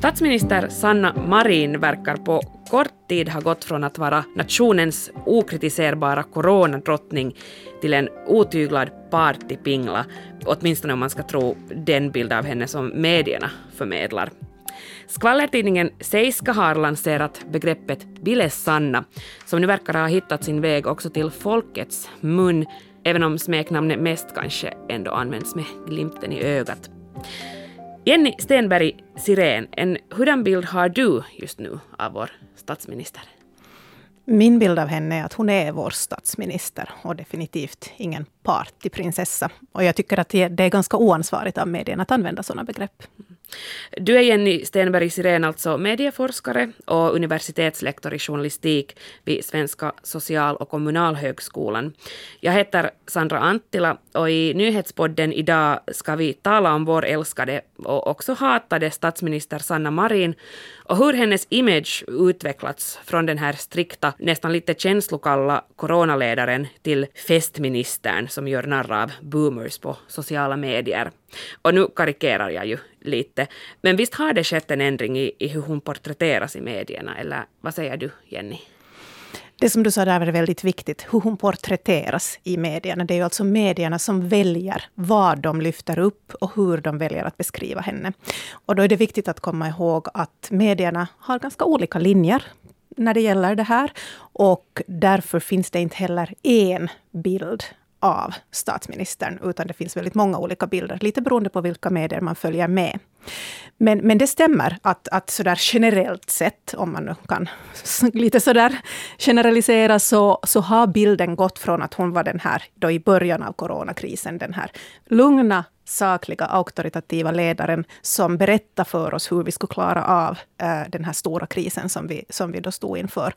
Statsminister Sanna Marin verkar på kort tid ha gått från att vara nationens okritiserbara coronadrottning till en otyglad partypingla, åtminstone om man ska tro den bild av henne som medierna förmedlar. Skvallertidningen Seiska har lanserat begreppet Bile-Sanna, som nu verkar ha hittat sin väg också till folkets mun, även om smeknamnet mest kanske ändå används med glimten i ögat. Jenny Stenberg Sirén, en hurdan bild har du just nu av vår statsminister? Min bild av henne är att hon är vår statsminister och definitivt ingen partyprinsessa. Och jag tycker att det är ganska oansvarigt av medierna att använda sådana begrepp. Du är Jenny Stenberg Sirén, alltså medieforskare och universitetslektor i journalistik vid Svenska social och kommunalhögskolan. Jag heter Sandra Anttila och i nyhetspodden idag ska vi tala om vår älskade och också hatade statsminister Sanna Marin och hur hennes image utvecklats från den här strikta, nästan lite känslokalla coronaledaren till festministern som gör narr av boomers på sociala medier. Och nu karikerar jag ju lite, men visst har det skett en ändring i, i hur hon porträtteras i medierna, eller vad säger du, Jenny? Det som du sa där var väldigt viktigt, hur hon porträtteras i medierna. Det är ju alltså medierna som väljer vad de lyfter upp och hur de väljer att beskriva henne. Och då är det viktigt att komma ihåg att medierna har ganska olika linjer när det gäller det här. Och därför finns det inte heller en bild av statsministern, utan det finns väldigt många olika bilder, lite beroende på vilka medier man följer med. Men, men det stämmer att, att sådär generellt sett, om man nu kan lite sådär generalisera, så, så har bilden gått från att hon var den här, då i början av coronakrisen, den här lugna, sakliga, auktoritativa ledaren som berättar för oss hur vi skulle klara av eh, den här stora krisen som vi, som vi då stod inför.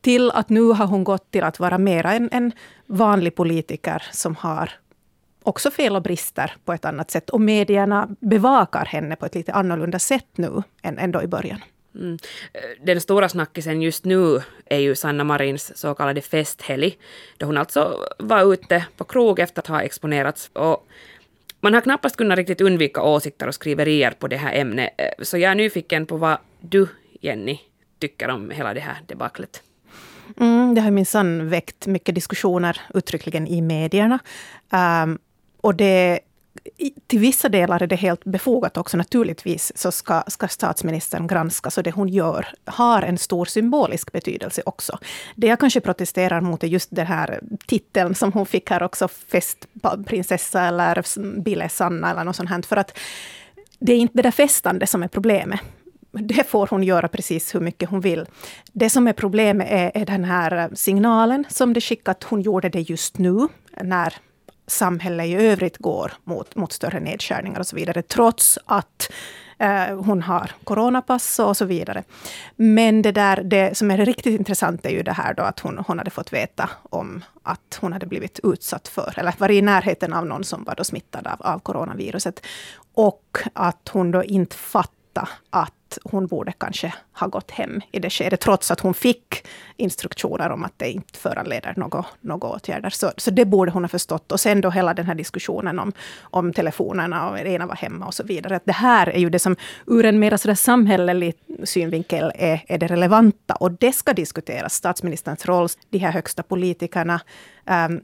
Till att nu har hon gått till att vara mera en, en vanlig politiker som har också fel och brister på ett annat sätt. Och medierna bevakar henne på ett lite annorlunda sätt nu än, än då i början. Mm. Den stora snackisen just nu är ju Sanna Marins så kallade festhelg, då hon alltså var ute på krog efter att ha exponerats. Och man har knappast kunnat riktigt undvika åsikter och skriverier på det här ämnet, eh, så jag är nyfiken på vad du, Jenny, tycker om hela det här debaclet. Mm, det har minsann väckt mycket diskussioner uttryckligen i medierna. Um, och det, till vissa delar är det helt befogat också. Naturligtvis så ska, ska statsministern granska så det hon gör har en stor symbolisk betydelse också. Det jag kanske protesterar mot är just den här titeln som hon fick här också, festprinsessa eller Bille Sanna eller något sånt här. För att det är inte det där festande som är problemet det får hon göra precis hur mycket hon vill. Det som är problemet är, är den här signalen som det skickat. Hon gjorde det just nu, när samhälle i övrigt går mot, mot större nedskärningar och så vidare, trots att eh, hon har coronapass och så vidare. Men det, där, det som är riktigt intressant är ju det här då att hon, hon hade fått veta om att hon hade blivit utsatt för, eller varit i närheten av någon som var då smittad av, av coronaviruset. Och att hon då inte fattade att hon borde kanske ha gått hem i det skedet, trots att hon fick instruktioner om att det inte föranleder några, några åtgärder. Så, så det borde hon ha förstått. Och sen då hela den här diskussionen om, om telefonerna och det ena var hemma och så vidare. Att det här är ju det som ur en mer samhällelig synvinkel är, är det relevanta. Och det ska diskuteras. Statsministerns roll, de här högsta politikerna. Um,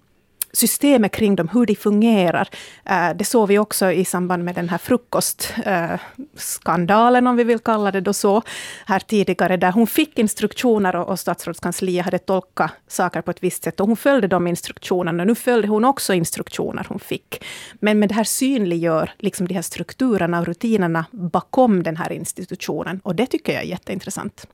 systemet kring dem, hur de fungerar. Eh, det såg vi också i samband med den här frukostskandalen, om vi vill kalla det då så, här tidigare, där hon fick instruktioner och statsrådskansliet hade tolkat saker på ett visst sätt. Och hon följde de instruktionerna. Nu följde hon också instruktioner hon fick. Men, med det här synliggör liksom de här strukturerna och rutinerna bakom den här institutionen. Och det tycker jag är jätteintressant.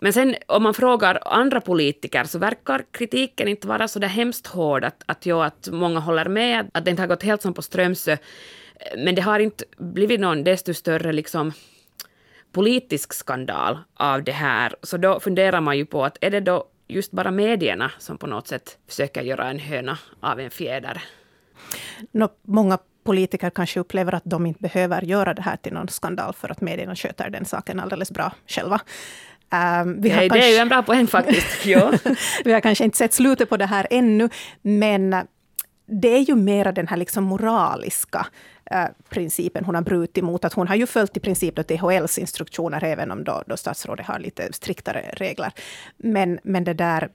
Men sen om man frågar andra politiker så verkar kritiken inte vara så där hemskt hård. Att, att, ja, att många håller med, att det inte har gått helt som på Strömsö. Men det har inte blivit någon desto större liksom, politisk skandal av det här. Så då funderar man ju på att är det då just bara medierna som på något sätt försöker göra en höna av en fjäder? No, många politiker kanske upplever att de inte behöver göra det här till någon skandal för att medierna sköter den saken alldeles bra själva. Um, Nej, kanske, det är ju en bra poäng faktiskt. ja. vi har kanske inte sett slutet på det här ännu, men det är ju mera den här liksom moraliska äh, principen hon har brutit mot. Att hon har ju följt i princip THLs instruktioner, även om då, då statsrådet har lite striktare regler. Men, men det där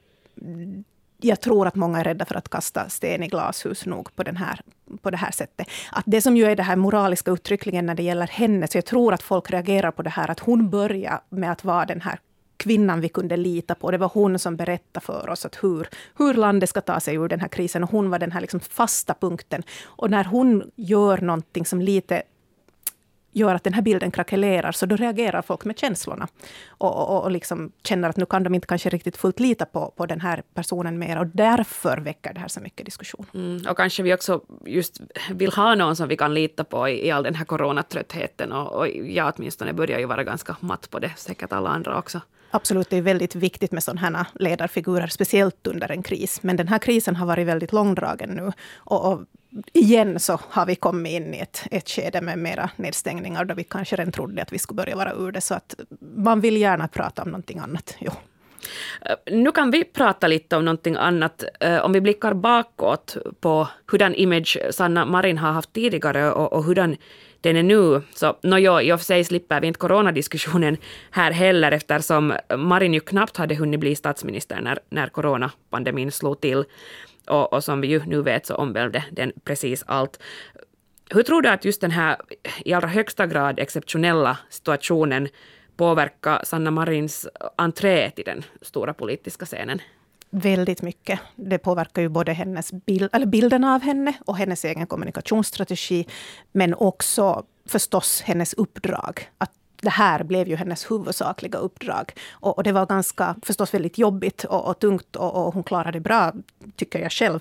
jag tror att många är rädda för att kasta sten i glashus nog på, den här, på det här sättet. Att det som ju är det här moraliska uttrycklingen när det gäller henne, så jag tror att folk reagerar på det här att hon börjar med att vara den här kvinnan vi kunde lita på. Det var hon som berättade för oss att hur, hur landet ska ta sig ur den här krisen. Och hon var den här liksom fasta punkten. Och när hon gör någonting som lite gör att den här bilden krackelerar, så då reagerar folk med känslorna. Och, och, och liksom känner att nu kan de inte kanske riktigt fullt lita på, på den här personen mer. Och därför väcker det här så mycket diskussion. Mm, och kanske vi också just vill ha någon som vi kan lita på i, i all den här coronatröttheten. Och, och jag åtminstone börjar ju vara ganska matt på det, säkert alla andra också. Absolut, det är väldigt viktigt med sådana här ledarfigurer, speciellt under en kris. Men den här krisen har varit väldigt långdragen nu. Och, och igen så har vi kommit in i ett, ett skede med mera nedstängningar, då vi kanske redan trodde att vi skulle börja vara ur det. Så att man vill gärna prata om någonting annat. Jo. Eh, nu kan vi prata lite om någonting annat. Eh, om vi blickar bakåt på hurdan image Sanna Marin har haft tidigare och, och hurdan den är nu. Så nåjo, i och för sig slipper vi inte coronadiskussionen här heller eftersom Marin ju knappt hade hunnit bli statsminister när, när coronapandemin slog till. Och, och som vi ju nu vet så omvälvde den precis allt. Hur tror du att just den här i allra högsta grad exceptionella situationen påverkar Sanna Marins entré till den stora politiska scenen? Väldigt mycket. Det påverkar ju både hennes bild, eller bilden av henne och hennes egen kommunikationsstrategi. Men också förstås hennes uppdrag. Att det här blev ju hennes huvudsakliga uppdrag. Och, och det var ganska, förstås väldigt jobbigt och, och tungt och, och, hon klarade det bra, tycker jag själv.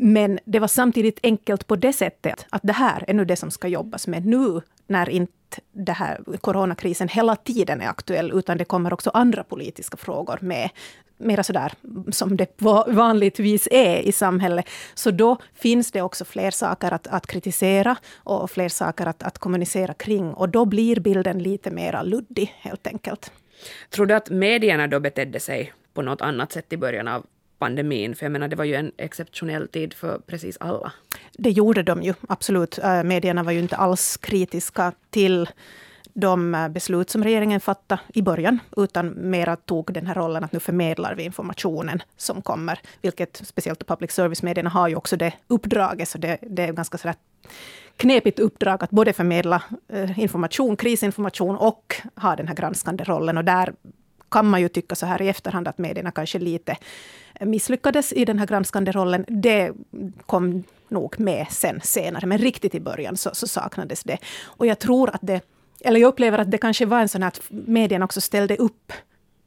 Men det var samtidigt enkelt på det sättet att det här är nu det som ska jobbas med nu när inte det här coronakrisen hela tiden är aktuell, utan det kommer också andra politiska frågor med mera sådär som det vanligtvis är i samhället. Så då finns det också fler saker att, att kritisera och fler saker att, att kommunicera kring. Och då blir bilden lite mera luddig helt enkelt. Tror du att medierna då betedde sig på något annat sätt i början av pandemin? För jag menar, det var ju en exceptionell tid för precis alla. Det gjorde de ju, absolut. Äh, medierna var ju inte alls kritiska till de äh, beslut som regeringen fattade i början, utan mera tog den här rollen att nu förmedlar vi informationen som kommer. Vilket speciellt public service-medierna har ju också det uppdraget, så det, det är ganska sådär knepigt uppdrag att både förmedla äh, information, krisinformation och ha den här granskande rollen. Och där kan man ju tycka så här i efterhand att medierna kanske lite misslyckades i den här granskande rollen. Det kom nog med sen senare, men riktigt i början så, så saknades det. Och jag tror att det eller jag upplever att det kanske var en sån här att medierna också ställde upp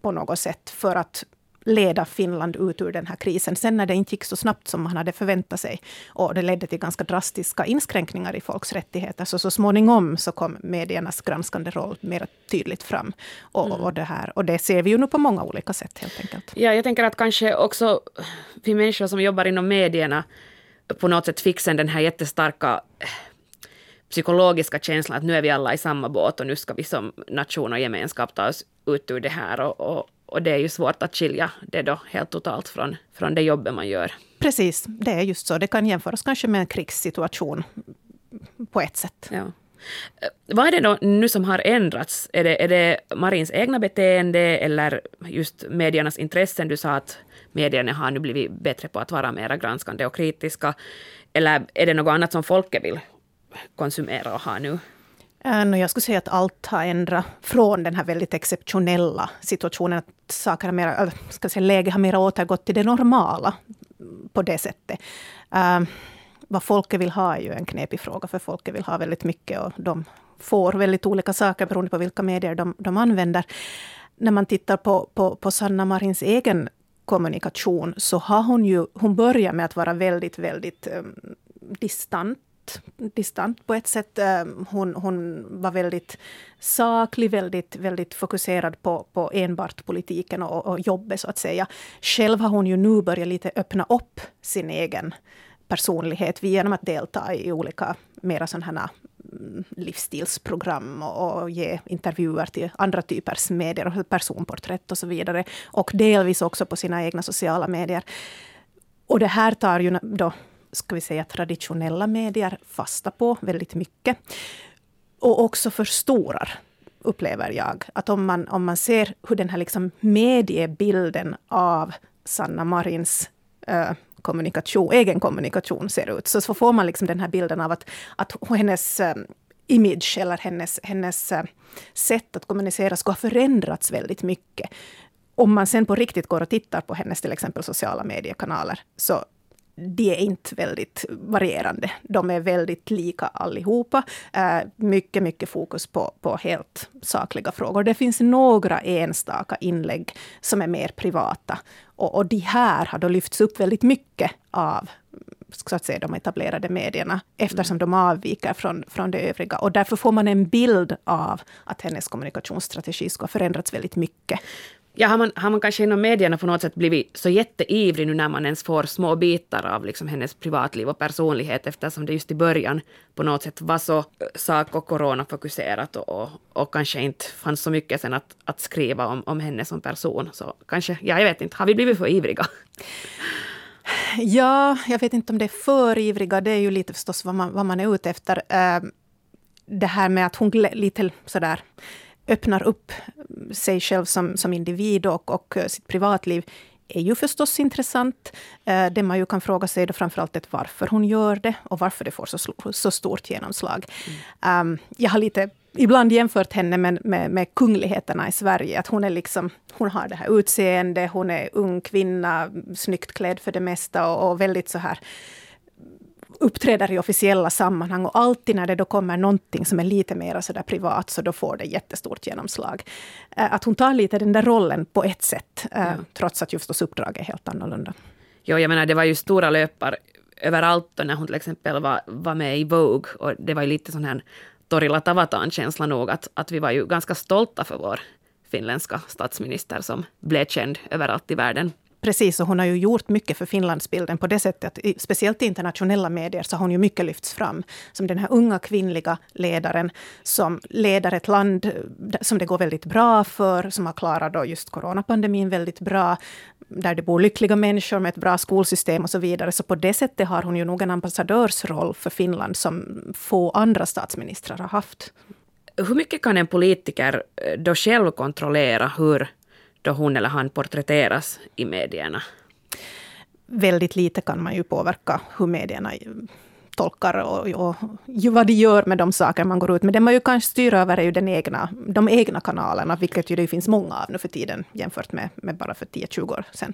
på något sätt för att leda Finland ut ur den här krisen. Sen när det inte gick så snabbt som man hade förväntat sig och det ledde till ganska drastiska inskränkningar i folks rättigheter, så så småningom så kom mediernas granskande roll mer tydligt fram. Och, mm. och, det här, och det ser vi ju nu på många olika sätt helt enkelt. Ja, jag tänker att kanske också vi människor som jobbar inom medierna på något sätt fick sen den här jättestarka psykologiska känslan att nu är vi alla i samma båt och nu ska vi som nation och gemenskap ta oss ut ur det här. Och, och, och det är ju svårt att skilja det då helt totalt från, från det jobbet man gör. Precis, det är just så. Det kan jämföras kanske med en krigssituation på ett sätt. Ja. Eh, vad är det då nu som har ändrats? Är det, är det Marins egna beteende eller just mediernas intressen? Du sa att medierna har nu blivit bättre på att vara mer granskande och kritiska. Eller är det något annat som folket vill konsumera och ha nu? Eh, jag skulle säga att allt har ändrat från den här väldigt exceptionella situationen. Att saker har mera, ska säga, läget har mer återgått till det normala på det sättet. Uh, vad folket vill ha är ju en knepig fråga, för folket vill ha väldigt mycket och de får väldigt olika saker beroende på vilka medier de, de använder. När man tittar på, på, på Sanna Marins egen kommunikation så har hon ju, hon börjar med att vara väldigt, väldigt um, distant distant på ett sätt. Eh, hon, hon var väldigt saklig, väldigt, väldigt fokuserad på, på enbart politiken och, och jobbet så att säga. Själv har hon ju nu börjat lite öppna upp sin egen personlighet genom att delta i olika mera sådana mm, livsstilsprogram och, och ge intervjuer till andra typers medier, personporträtt och så vidare. Och delvis också på sina egna sociala medier. Och det här tar ju då ska vi säga, traditionella medier fasta på väldigt mycket. Och också förstorar upplever jag. Att om man, om man ser hur den här liksom mediebilden av Sanna Marins äh, kommunikation, egen kommunikation ser ut, så, så får man liksom den här bilden av att, att hennes äh, image eller hennes, hennes äh, sätt att kommunicera ska ha förändrats väldigt mycket. Om man sen på riktigt går och tittar på hennes till exempel sociala mediekanaler, så de är inte väldigt varierande. De är väldigt lika allihopa. Eh, mycket, mycket fokus på, på helt sakliga frågor. Det finns några enstaka inlägg som är mer privata. Och, och de här har då lyfts upp väldigt mycket av så att säga, de etablerade medierna, eftersom de avviker från, från det övriga. Och därför får man en bild av att hennes kommunikationsstrategi ska ha förändrats väldigt mycket. Ja, har man, har man kanske inom medierna på något sätt blivit så jätteivrig nu när man ens får små bitar av liksom hennes privatliv och personlighet eftersom det just i början på något sätt var så eh, sak och coronafokuserat och, och, och kanske inte fanns så mycket sen att, att skriva om, om henne som person. Så kanske, ja jag vet inte, har vi blivit för ivriga? Ja, jag vet inte om det är för ivriga. Det är ju lite förstås vad man, vad man är ute efter. Eh, det här med att hon lite sådär öppnar upp sig själv som, som individ och, och sitt privatliv är ju förstås intressant. Eh, det man ju kan fråga sig då framförallt är varför hon gör det och varför det får så, så stort genomslag. Mm. Um, jag har lite ibland jämfört henne med, med, med kungligheterna i Sverige. Att hon, är liksom, hon har det här utseendet, hon är ung kvinna, snyggt klädd för det mesta och, och väldigt så här uppträder i officiella sammanhang och alltid när det då kommer någonting som är lite mer sådär privat, så då får det jättestort genomslag. Eh, att hon tar lite den där rollen på ett sätt, eh, ja. trots att just uppdraget är helt annorlunda. Jo, jag menar det var ju stora löpar överallt när hon till exempel var, var med i Vogue och det var ju lite sån här Torilla Tavataan-känsla nog att, att vi var ju ganska stolta för vår finländska statsminister som blev känd överallt i världen. Precis, och hon har ju gjort mycket för Finlandsbilden på det sättet att speciellt i internationella medier så har hon ju mycket lyfts fram som den här unga kvinnliga ledaren som leder ett land eh, som det går väldigt bra för, som har klarat då just coronapandemin väldigt bra, där det bor lyckliga människor med ett bra skolsystem och så vidare. Så på det sättet har hon ju nog en ambassadörsroll för Finland som få andra statsministrar har haft. Hur mycket kan en politiker eh, då själv kontrollera hur då hon eller han porträtteras i medierna? Väldigt lite kan man ju påverka hur medierna tolkar och, och vad de gör med de saker man går ut med. Det man ju kan styra över är ju den egna, de egna kanalerna, vilket ju det finns många av nu för tiden jämfört med, med bara för 10-20 år sedan.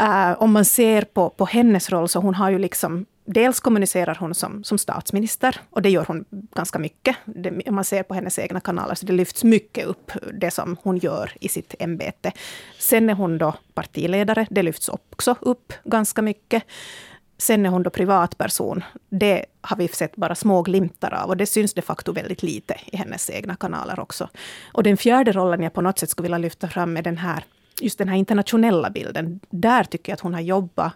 Uh, om man ser på, på hennes roll, så hon har ju liksom dels kommunicerar hon som, som statsminister, och det gör hon ganska mycket. Det, om man ser på hennes egna kanaler, så det lyfts mycket upp, det som hon gör i sitt ämbete. Sen är hon då partiledare, det lyfts också upp ganska mycket. Sen är hon då privatperson. Det har vi sett bara små glimtar av och det syns de facto väldigt lite i hennes egna kanaler också. Och den fjärde rollen jag på något sätt skulle vilja lyfta fram är den här just den här internationella bilden. Där tycker jag att hon har jobbat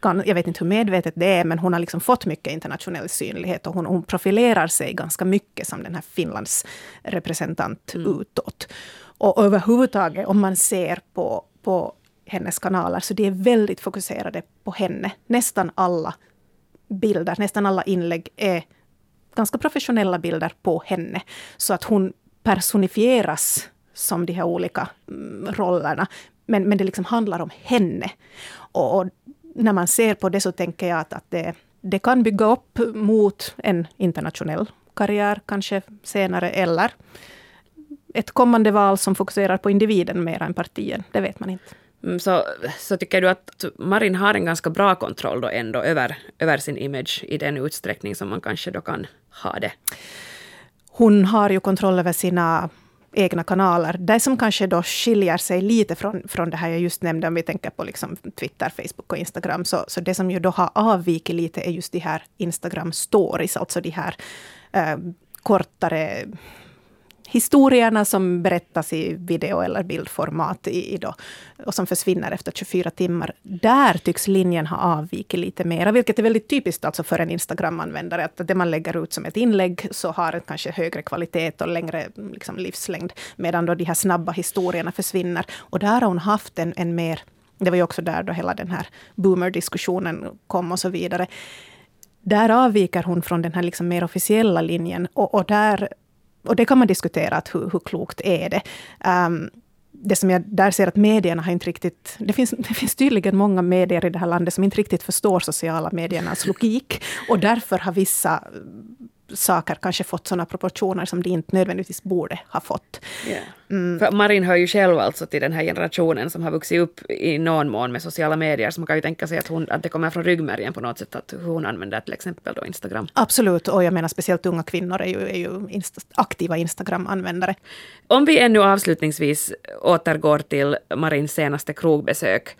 kan, jag vet inte hur medvetet det är, men hon har liksom fått mycket internationell synlighet och hon, hon profilerar sig ganska mycket som den här Finlands representant mm. utåt. Och överhuvudtaget om man ser på, på hennes kanaler, så de är väldigt fokuserade på henne. Nästan alla bilder, nästan alla inlägg är ganska professionella bilder på henne. Så att hon personifieras som de här olika mm, rollerna. Men, men det liksom handlar om henne. Och, och när man ser på det så tänker jag att, att det, det kan bygga upp mot en internationell karriär kanske senare, eller ett kommande val som fokuserar på individen mer än partien. Det vet man inte. Mm, så, så tycker du att Marin har en ganska bra kontroll då ändå över, över sin image i den utsträckning som man kanske då kan ha det? Hon har ju kontroll över sina egna kanaler. Det som kanske då skiljer sig lite från, från det här jag just nämnde, om vi tänker på liksom Twitter, Facebook och Instagram, så, så det som ju då har avvikit lite är just de här Instagram stories, alltså de här eh, kortare historierna som berättas i video eller bildformat i, i då, och som försvinner efter 24 timmar. Där tycks linjen ha avvikit lite mer, vilket är väldigt typiskt alltså för en Instagram-användare. Att det man lägger ut som ett inlägg så har det kanske högre kvalitet och längre mm, liksom, livslängd, medan då de här snabba historierna försvinner. Och där har hon haft en, en mer Det var ju också där då hela den här boomer-diskussionen kom och så vidare. Där avviker hon från den här liksom mer officiella linjen. Och, och, där, och det kan man diskutera, att hur, hur klokt är det? Um, det som jag där ser att medierna har inte riktigt... Det finns, det finns tydligen många medier i det här landet som inte riktigt förstår sociala mediernas logik. Och därför har vissa saker kanske fått sådana proportioner som de inte nödvändigtvis borde ha fått. Yeah. Mm. Marin hör ju själv alltså till den här generationen som har vuxit upp i någon mån med sociala medier, så man kan ju tänka sig att, hon, att det kommer från ryggmärgen på något sätt, att hur hon använder till exempel då Instagram. Absolut, och jag menar speciellt unga kvinnor är ju, är ju insta, aktiva Instagram-användare. Om vi ännu avslutningsvis återgår till Marins senaste krogbesök,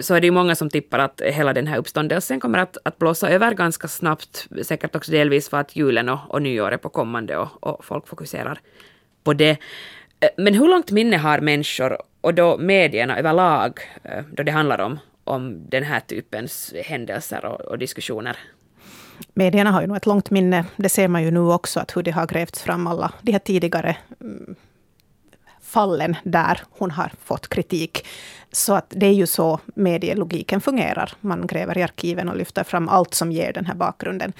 så är det ju många som tippar att hela den här uppståndelsen kommer att, att blåsa över ganska snabbt, säkert också delvis för att julen och, och nyår är på kommande och, och folk fokuserar på det. Eh, men hur långt minne har människor, och då medierna överlag, eh, då det handlar om, om den här typens händelser och, och diskussioner? Medierna har ju nog ett långt minne. Det ser man ju nu också, att hur det har grävts fram alla de här tidigare mm, fallen där hon har fått kritik. Så att det är ju så medielogiken fungerar. Man gräver i arkiven och lyfter fram allt som ger den här bakgrunden.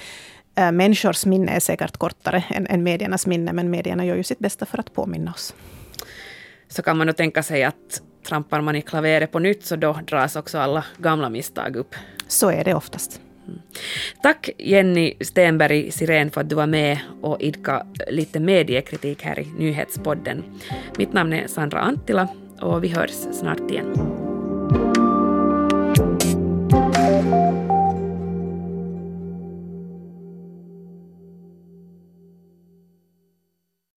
Äh, människors minne är säkert kortare än, än mediernas minne, men medierna gör ju sitt bästa för att påminna oss. Så kan man nog tänka sig att trampar man i klaveret på nytt, så då dras också alla gamla misstag upp. Så är det oftast. Mm. Tack Jenny Stenberg Siren för att du var med och idka lite mediekritik här i Nyhetspodden. Mitt namn är Sandra Antila och vi hörs snart igen.